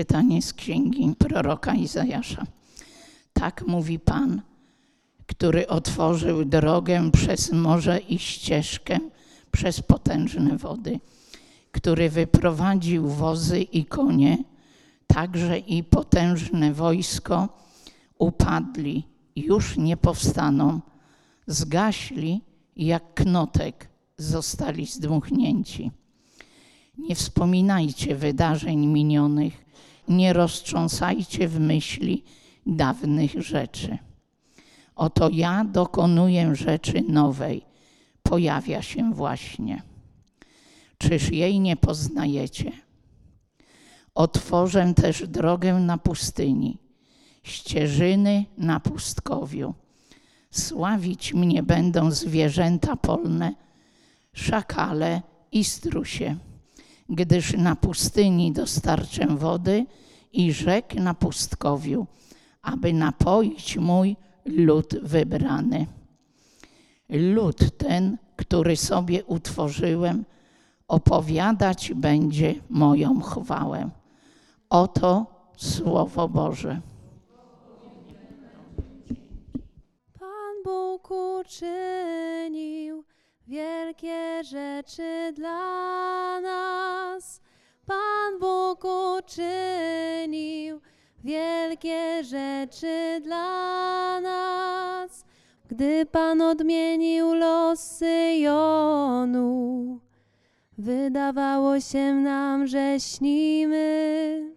Czytanie z księgi proroka Izajasza. Tak mówi Pan, który otworzył drogę przez morze i ścieżkę przez potężne wody, który wyprowadził wozy i konie, także i potężne wojsko upadli, już nie powstaną, zgaśli jak knotek, zostali zdmuchnięci. Nie wspominajcie wydarzeń minionych, nie roztrząsajcie w myśli dawnych rzeczy. Oto ja dokonuję rzeczy nowej, pojawia się właśnie. Czyż jej nie poznajecie? Otworzę też drogę na pustyni, ścieżyny na pustkowiu. Sławić mnie będą zwierzęta polne, szakale i strusie gdyż na pustyni dostarczę wody i rzek na pustkowiu, aby napoić mój lud wybrany. Lud ten, który sobie utworzyłem, opowiadać będzie moją chwałę. Oto Słowo Boże. Pan Bóg uczynił wielkie rzeczy dla nas. Pan Bóg uczynił wielkie rzeczy dla nas. Gdy Pan odmienił los Syjonu, wydawało się nam, że śnimy.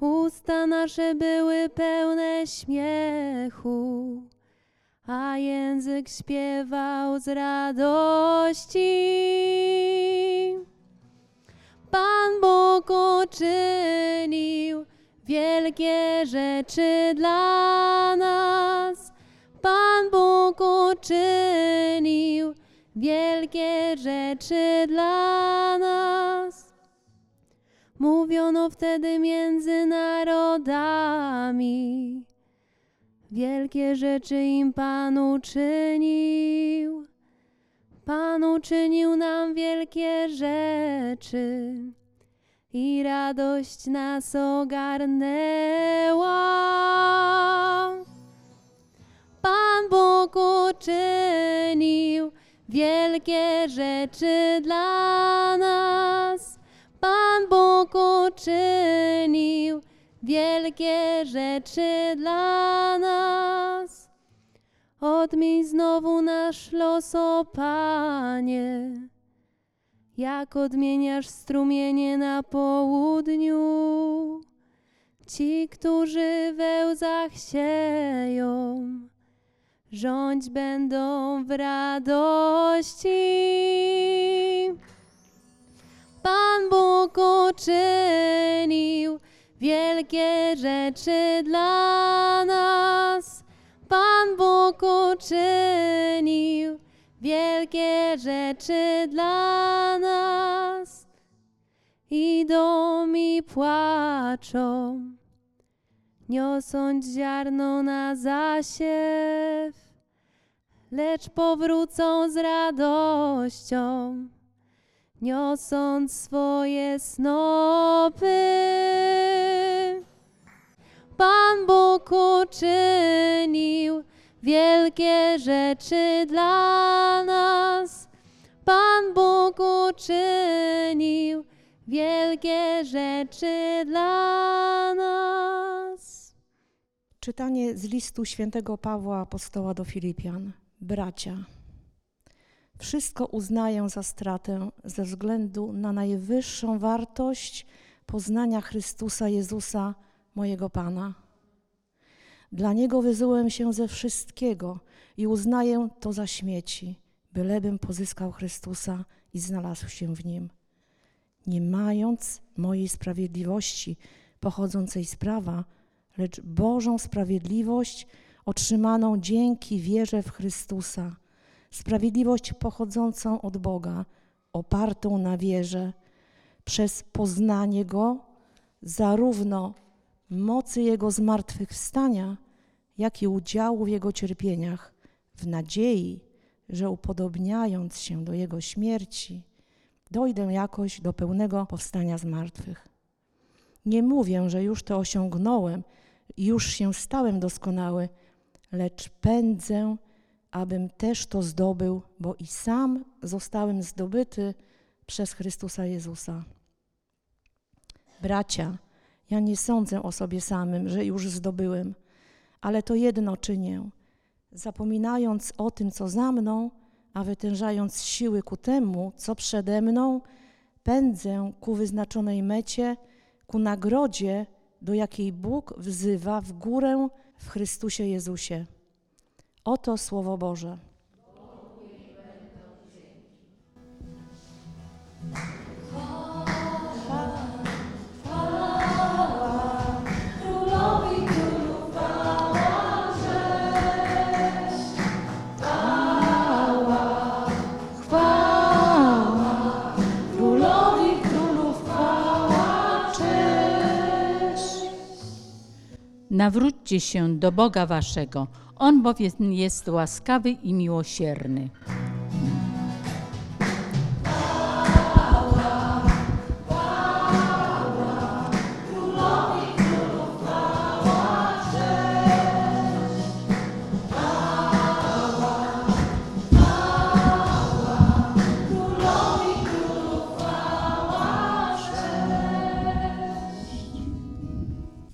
Usta nasze były pełne śmiechu a język śpiewał z radości. Pan Bóg uczynił wielkie rzeczy dla nas. Pan Bóg uczynił wielkie rzeczy dla nas. Mówiono wtedy między narodami Wielkie rzeczy im Pan uczynił. Pan uczynił nam wielkie rzeczy i radość nas ogarnęła. Pan Bóg uczynił wielkie rzeczy dla nas. Pan Bóg uczynił wielkie rzeczy dla nas. Odmień znowu nasz los, o Panie, jak odmieniasz strumienie na południu. Ci, którzy we łzach sieją, rządź będą w radości. Pan Bóg uczynił wielkie rzeczy dla nas. Pan Bóg uczynił wielkie rzeczy dla nas. Idą mi płaczą, niosąc ziarno na zasiew, lecz powrócą z radością niosąc swoje snopy. Pan Bóg uczynił wielkie rzeczy dla nas. Pan Bóg uczynił wielkie rzeczy dla nas. Czytanie z listu świętego Pawła apostoła do Filipian. Bracia, wszystko uznaję za stratę ze względu na najwyższą wartość poznania Chrystusa Jezusa, mojego Pana. Dla Niego wyzułem się ze wszystkiego i uznaję to za śmieci, bylebym pozyskał Chrystusa i znalazł się w Nim. Nie mając mojej sprawiedliwości pochodzącej z prawa, lecz Bożą sprawiedliwość otrzymaną dzięki wierze w Chrystusa – sprawiedliwość pochodzącą od Boga, opartą na wierze, przez poznanie Go, zarówno mocy Jego zmartwychwstania, jak i udziału w Jego cierpieniach, w nadziei, że upodobniając się do Jego śmierci, dojdę jakoś do pełnego powstania z martwych. Nie mówię, że już to osiągnąłem, już się stałem doskonały, lecz pędzę, abym też to zdobył, bo i sam zostałem zdobyty przez Chrystusa Jezusa. Bracia, ja nie sądzę o sobie samym, że już zdobyłem, ale to jedno czynię. Zapominając o tym, co za mną, a wytężając siły ku temu, co przede mną, pędzę ku wyznaczonej mecie, ku nagrodzie, do jakiej Bóg wzywa w górę w Chrystusie Jezusie. Oto Słowo Boże. Nawróćcie się do Boga waszego, On bowiem jest łaskawy i miłosierny.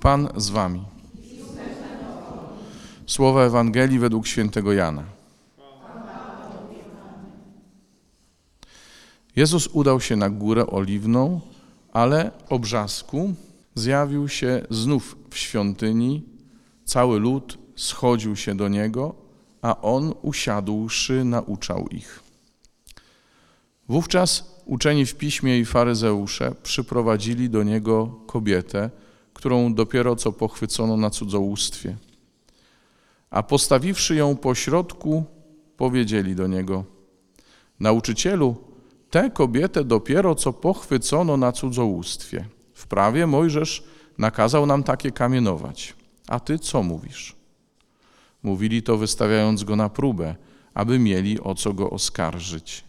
Pan z wami. Słowa Ewangelii według świętego Jana. Jezus udał się na górę oliwną, ale o brzasku zjawił się znów w świątyni. Cały lud schodził się do niego, a on usiadłszy nauczał ich. Wówczas uczeni w piśmie i faryzeusze przyprowadzili do niego kobietę, którą dopiero co pochwycono na cudzołóstwie. A postawiwszy ją po środku, powiedzieli do niego: Nauczycielu, tę kobietę dopiero co pochwycono na cudzołóstwie. W prawie Mojżesz nakazał nam takie kamienować. A ty co mówisz? Mówili to wystawiając go na próbę, aby mieli o co go oskarżyć.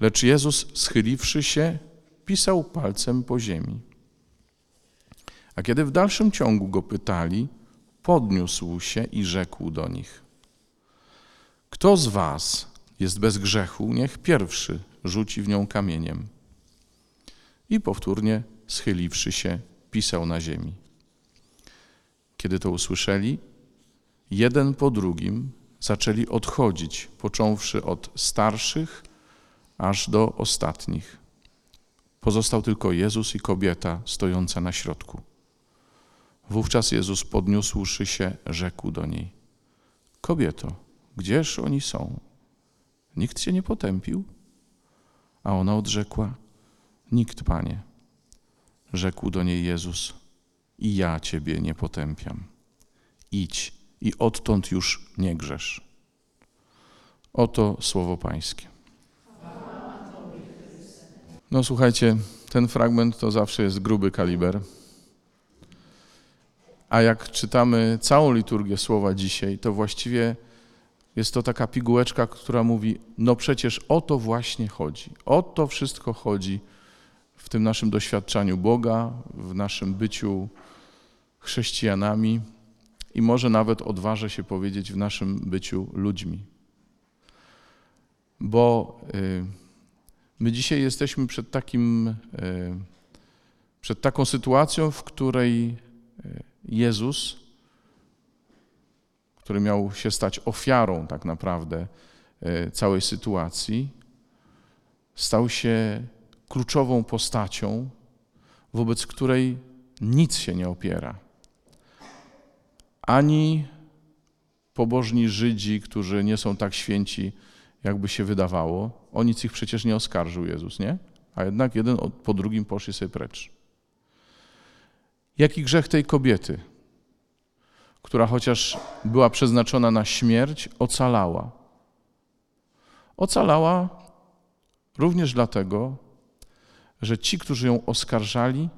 Lecz Jezus, schyliwszy się, pisał palcem po ziemi. A kiedy w dalszym ciągu go pytali, podniósł się i rzekł do nich: Kto z was jest bez grzechu, niech pierwszy rzuci w nią kamieniem. I powtórnie, schyliwszy się, pisał na ziemi. Kiedy to usłyszeli, jeden po drugim zaczęli odchodzić, począwszy od starszych aż do ostatnich. Pozostał tylko Jezus i kobieta stojąca na środku. Wówczas Jezus podniósłszy się, rzekł do niej: Kobieto, gdzież oni są? Nikt cię nie potępił? A ona odrzekła: Nikt, panie. Rzekł do niej Jezus: I ja ciebie nie potępiam. Idź i odtąd już nie grzesz. Oto słowo Pańskie. No słuchajcie, ten fragment to zawsze jest gruby kaliber. A jak czytamy całą liturgię słowa dzisiaj, to właściwie jest to taka pigułeczka, która mówi: No przecież o to właśnie chodzi. O to wszystko chodzi w tym naszym doświadczaniu Boga, w naszym byciu chrześcijanami i może nawet odważę się powiedzieć w naszym byciu ludźmi. Bo y, my dzisiaj jesteśmy przed takim, y, przed taką sytuacją, w której y, Jezus, który miał się stać ofiarą tak naprawdę całej sytuacji, stał się kluczową postacią, wobec której nic się nie opiera. Ani pobożni Żydzi, którzy nie są tak święci, jakby się wydawało, o nic ich przecież nie oskarżył Jezus, nie? A jednak jeden po drugim poszli sobie precz. Jaki grzech tej kobiety, która chociaż była przeznaczona na śmierć, ocalała? Ocalała również dlatego, że ci, którzy ją oskarżali,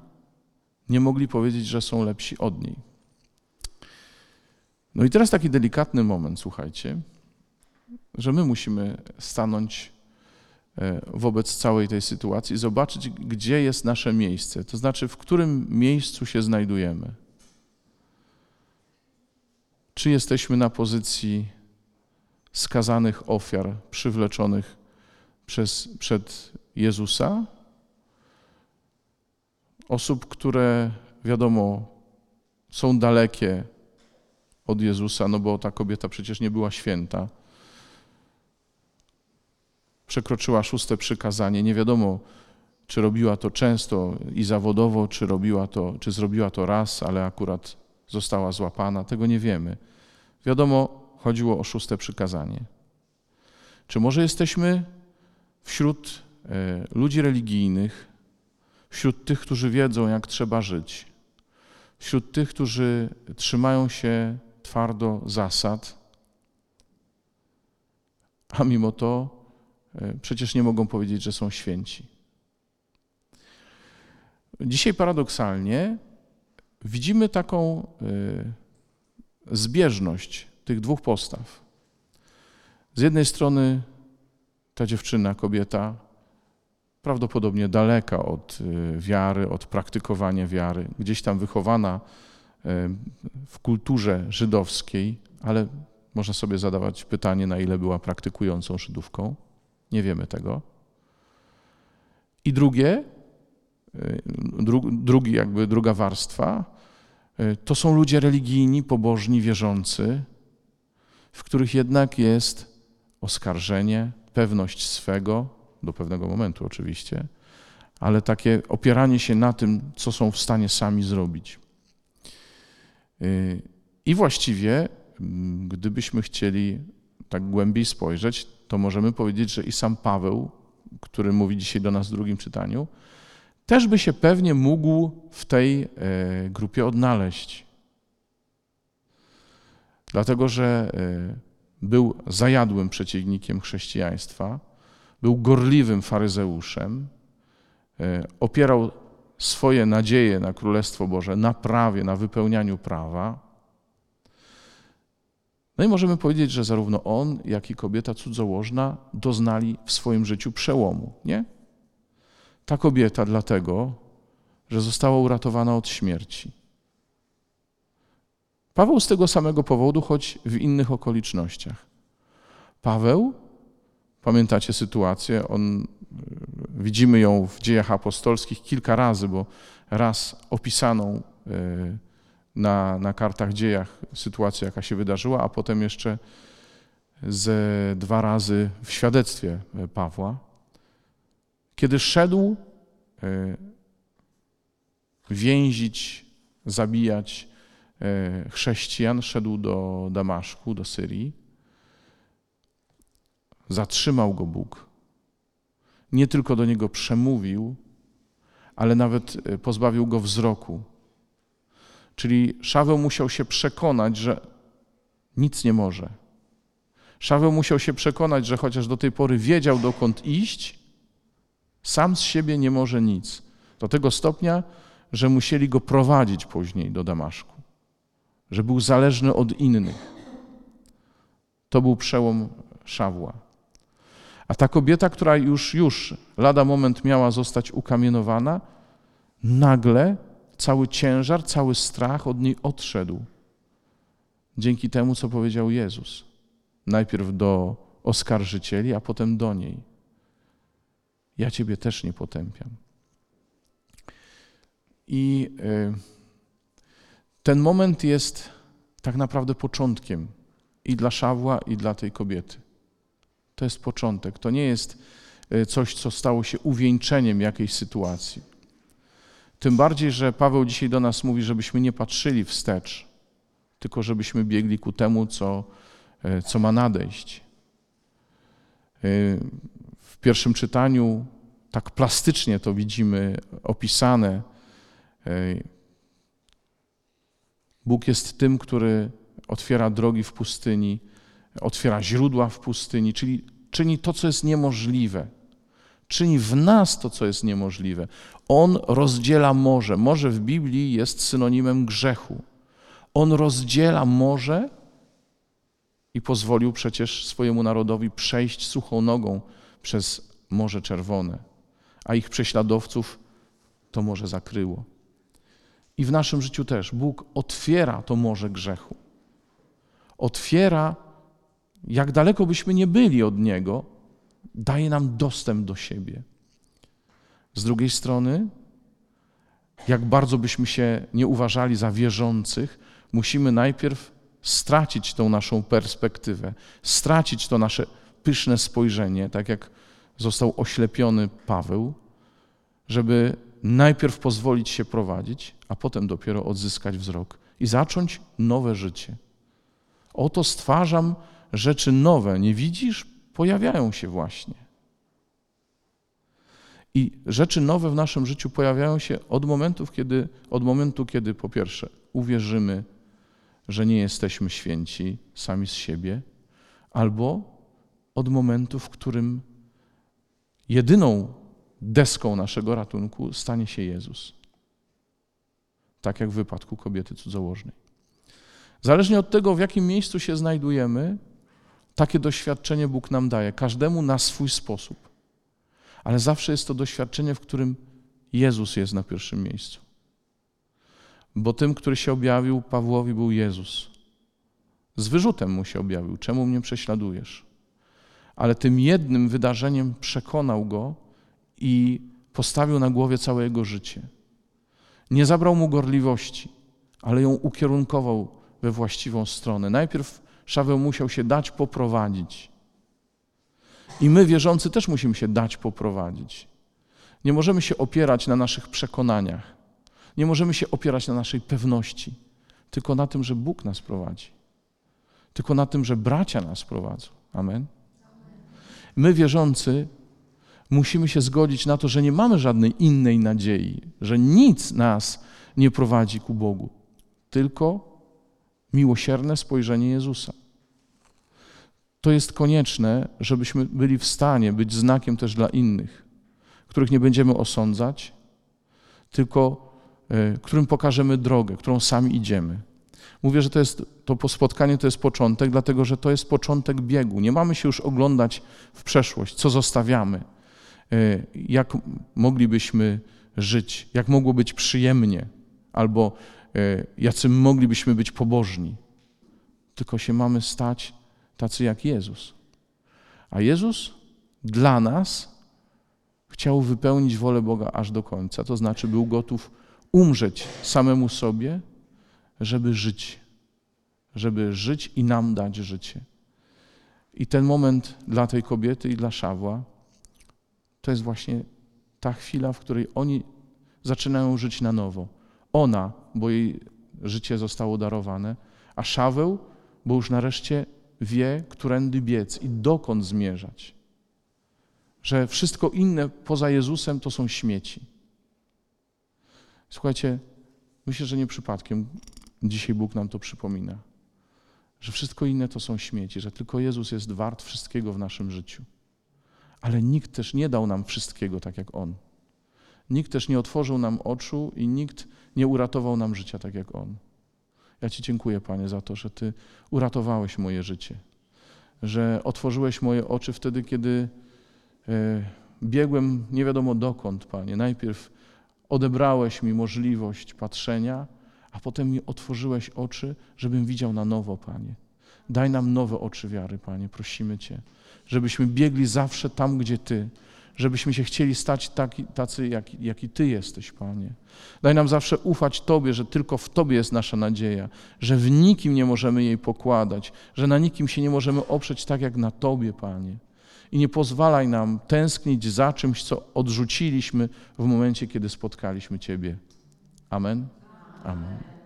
nie mogli powiedzieć, że są lepsi od niej. No i teraz taki delikatny moment, słuchajcie, że my musimy stanąć wobec całej tej sytuacji, zobaczyć, gdzie jest nasze miejsce, to znaczy, w którym miejscu się znajdujemy. Czy jesteśmy na pozycji skazanych ofiar przywleczonych przez, przed Jezusa? Osób, które wiadomo są dalekie od Jezusa, no bo ta kobieta przecież nie była święta. Przekroczyła szóste przykazanie. Nie wiadomo, czy robiła to często i zawodowo, czy robiła to, czy zrobiła to raz, ale akurat została złapana. Tego nie wiemy. Wiadomo, chodziło o szóste przykazanie. Czy może jesteśmy wśród e, ludzi religijnych, wśród tych, którzy wiedzą, jak trzeba żyć, wśród tych, którzy trzymają się twardo zasad, a mimo to przecież nie mogą powiedzieć, że są święci. Dzisiaj paradoksalnie widzimy taką e, zbieżność tych dwóch postaw. Z jednej strony ta dziewczyna, kobieta, prawdopodobnie daleka od e, wiary, od praktykowania wiary, gdzieś tam wychowana w kulturze żydowskiej, ale można sobie zadawać pytanie, na ile była praktykującą Żydówką. Nie wiemy tego. I drugie, y, dru, drugi jakby druga warstwa, y, to są ludzie religijni, pobożni, wierzący, w których jednak jest oskarżenie, pewność swego, do pewnego momentu oczywiście, ale takie opieranie się na tym, co są w stanie sami zrobić. Y, I właściwie, mm, gdybyśmy chcieli tak głębiej spojrzeć, to możemy powiedzieć, że i sam Paweł, który mówi dzisiaj do nas w drugim czytaniu, też by się pewnie mógł w tej e, grupie odnaleźć. Dlatego, że e, był zajadłym przeciwnikiem chrześcijaństwa, był gorliwym faryzeuszem, e, opierał swoje nadzieje na Królestwo Boże, na prawie, na wypełnianiu prawa. No i możemy powiedzieć, że zarówno on, jak i kobieta cudzołożna doznali w swoim życiu przełomu, nie? Ta kobieta dlatego, że została uratowana od śmierci. Paweł z tego samego powodu, choć w innych okolicznościach. Paweł, pamiętacie sytuację, on Widzimy ją w dziejach apostolskich kilka razy, bo raz opisaną e, na, na kartach dziejach sytuację, jaka się wydarzyła, a potem jeszcze ze dwa razy w świadectwie Pawła, kiedy szedł e, więzić, zabijać e, chrześcijan, szedł do Damaszku, do Syrii, zatrzymał go Bóg nie tylko do niego przemówił, ale nawet e, pozbawił go wzroku. Czyli Szaweł musiał się przekonać, że nic nie może. Szaweł musiał się przekonać, że chociaż do tej pory wiedział, dokąd iść, sam z siebie nie może nic. Do tego stopnia, że musieli go prowadzić później do Damaszku, że był zależny od innych. To był przełom Szawła. A ta kobieta, która już, już lada moment miała zostać ukamienowana, nagle cały ciężar, cały strach od niej odszedł. Dzięki temu, co powiedział Jezus. Najpierw do oskarżycieli, a potem do niej. Ja Ciebie też nie potępiam. I y, ten moment jest tak naprawdę początkiem i dla Szawła, i dla tej kobiety. To jest początek. To nie jest e, coś, co stało się uwieńczeniem jakiejś sytuacji. Tym bardziej, że Paweł dzisiaj do nas mówi, żebyśmy nie patrzyli wstecz, tylko żebyśmy biegli ku temu, co, e, co ma nadejść. E, w pierwszym czytaniu tak plastycznie to widzimy opisane. Bóg jest tym, który otwiera drogi w pustyni, otwiera źródła w pustyni, czyli czyni to, co jest niemożliwe. Czyni w nas to, co jest niemożliwe. On rozdziela morze. Morze w Biblii jest synonimem grzechu. On rozdziela morze i pozwolił przecież swojemu narodowi przejść suchą nogą przez Morze Czerwone, a ich prześladowców to morze zakryło. I w naszym życiu też Bóg otwiera to morze grzechu. Otwiera, jak daleko byśmy nie byli od Niego, daje nam dostęp do siebie. Z drugiej strony, jak bardzo byśmy się nie uważali za wierzących, musimy najpierw stracić tą naszą perspektywę, stracić to nasze pyszne spojrzenie, tak jak został oślepiony Paweł, żeby najpierw pozwolić się prowadzić, a potem dopiero odzyskać wzrok i zacząć nowe życie. Oto stwarzam rzeczy nowe. Nie widzisz? Pojawiają się właśnie. I rzeczy nowe w naszym życiu pojawiają się od, momentów, kiedy, od momentu, kiedy po pierwsze uwierzymy, że nie jesteśmy święci sami z siebie, albo od momentu, w którym jedyną deską naszego ratunku stanie się Jezus. Tak jak w wypadku kobiety cudzołożnej. Zależnie od tego, w jakim miejscu się znajdujemy, takie doświadczenie Bóg nam daje, każdemu na swój sposób. Ale zawsze jest to doświadczenie, w którym Jezus jest na pierwszym miejscu. Bo tym, który się objawił Pawłowi, był Jezus. Z wyrzutem mu się objawił: Czemu mnie prześladujesz? Ale tym jednym wydarzeniem przekonał go i postawił na głowie całe jego życie. Nie zabrał mu gorliwości, ale ją ukierunkował we właściwą stronę. Najpierw Szaweł musiał się dać poprowadzić. I my, wierzący, też musimy się dać poprowadzić. Nie możemy się opierać na naszych przekonaniach. Nie możemy się opierać na naszej pewności, tylko na tym, że Bóg nas prowadzi. Tylko na tym, że bracia nas prowadzą. Amen. My, wierzący, musimy się zgodzić na to, że nie mamy żadnej innej nadziei, że nic nas nie prowadzi ku Bogu, tylko miłosierne spojrzenie Jezusa. To jest konieczne, żebyśmy byli w stanie być znakiem też dla innych, których nie będziemy osądzać, tylko e, którym pokażemy drogę, którą sami idziemy. Mówię, że to jest to spotkanie to jest początek, dlatego że to jest początek biegu. Nie mamy się już oglądać w przeszłość, co zostawiamy, e, jak moglibyśmy żyć, jak mogło być przyjemnie, albo jacy moglibyśmy być pobożni. Tylko się mamy stać tacy jak Jezus. A Jezus dla nas chciał wypełnić wolę Boga aż do końca, to znaczy był gotów umrzeć samemu sobie, żeby żyć, żeby żyć i nam dać życie. I ten moment dla tej kobiety i dla Szawła to jest właśnie ta chwila, w której oni zaczynają żyć na nowo. Ona, bo jej życie zostało darowane, a Szaweł, bo już nareszcie wie, którędy biec i dokąd zmierzać. Że wszystko inne poza Jezusem to są śmieci. Słuchajcie, myślę, że nie przypadkiem dzisiaj Bóg nam to przypomina. Że wszystko inne to są śmieci, że tylko Jezus jest wart wszystkiego w naszym życiu. Ale nikt też nie dał nam wszystkiego tak jak On. Nikt też nie otworzył nam oczu i nikt nie uratował nam życia tak jak On. Ja Ci dziękuję, Panie, za to, że Ty uratowałeś moje życie, że otworzyłeś moje oczy wtedy, kiedy e, biegłem nie wiadomo dokąd, Panie. Najpierw odebrałeś mi możliwość patrzenia, a potem mi otworzyłeś oczy, żebym widział na nowo, Panie. Daj nam nowe oczy wiary, Panie, prosimy Cię, żebyśmy biegli zawsze tam, gdzie Ty, żebyśmy się chcieli stać taki, tacy, jak, jaki Ty jesteś, Panie. Daj nam zawsze ufać Tobie, że tylko w Tobie jest nasza nadzieja, że w nikim nie możemy jej pokładać, że na nikim się nie możemy oprzeć tak jak na Tobie, Panie. I nie pozwalaj nam tęsknić za czymś, co odrzuciliśmy w momencie, kiedy spotkaliśmy Ciebie. Amen. Amen.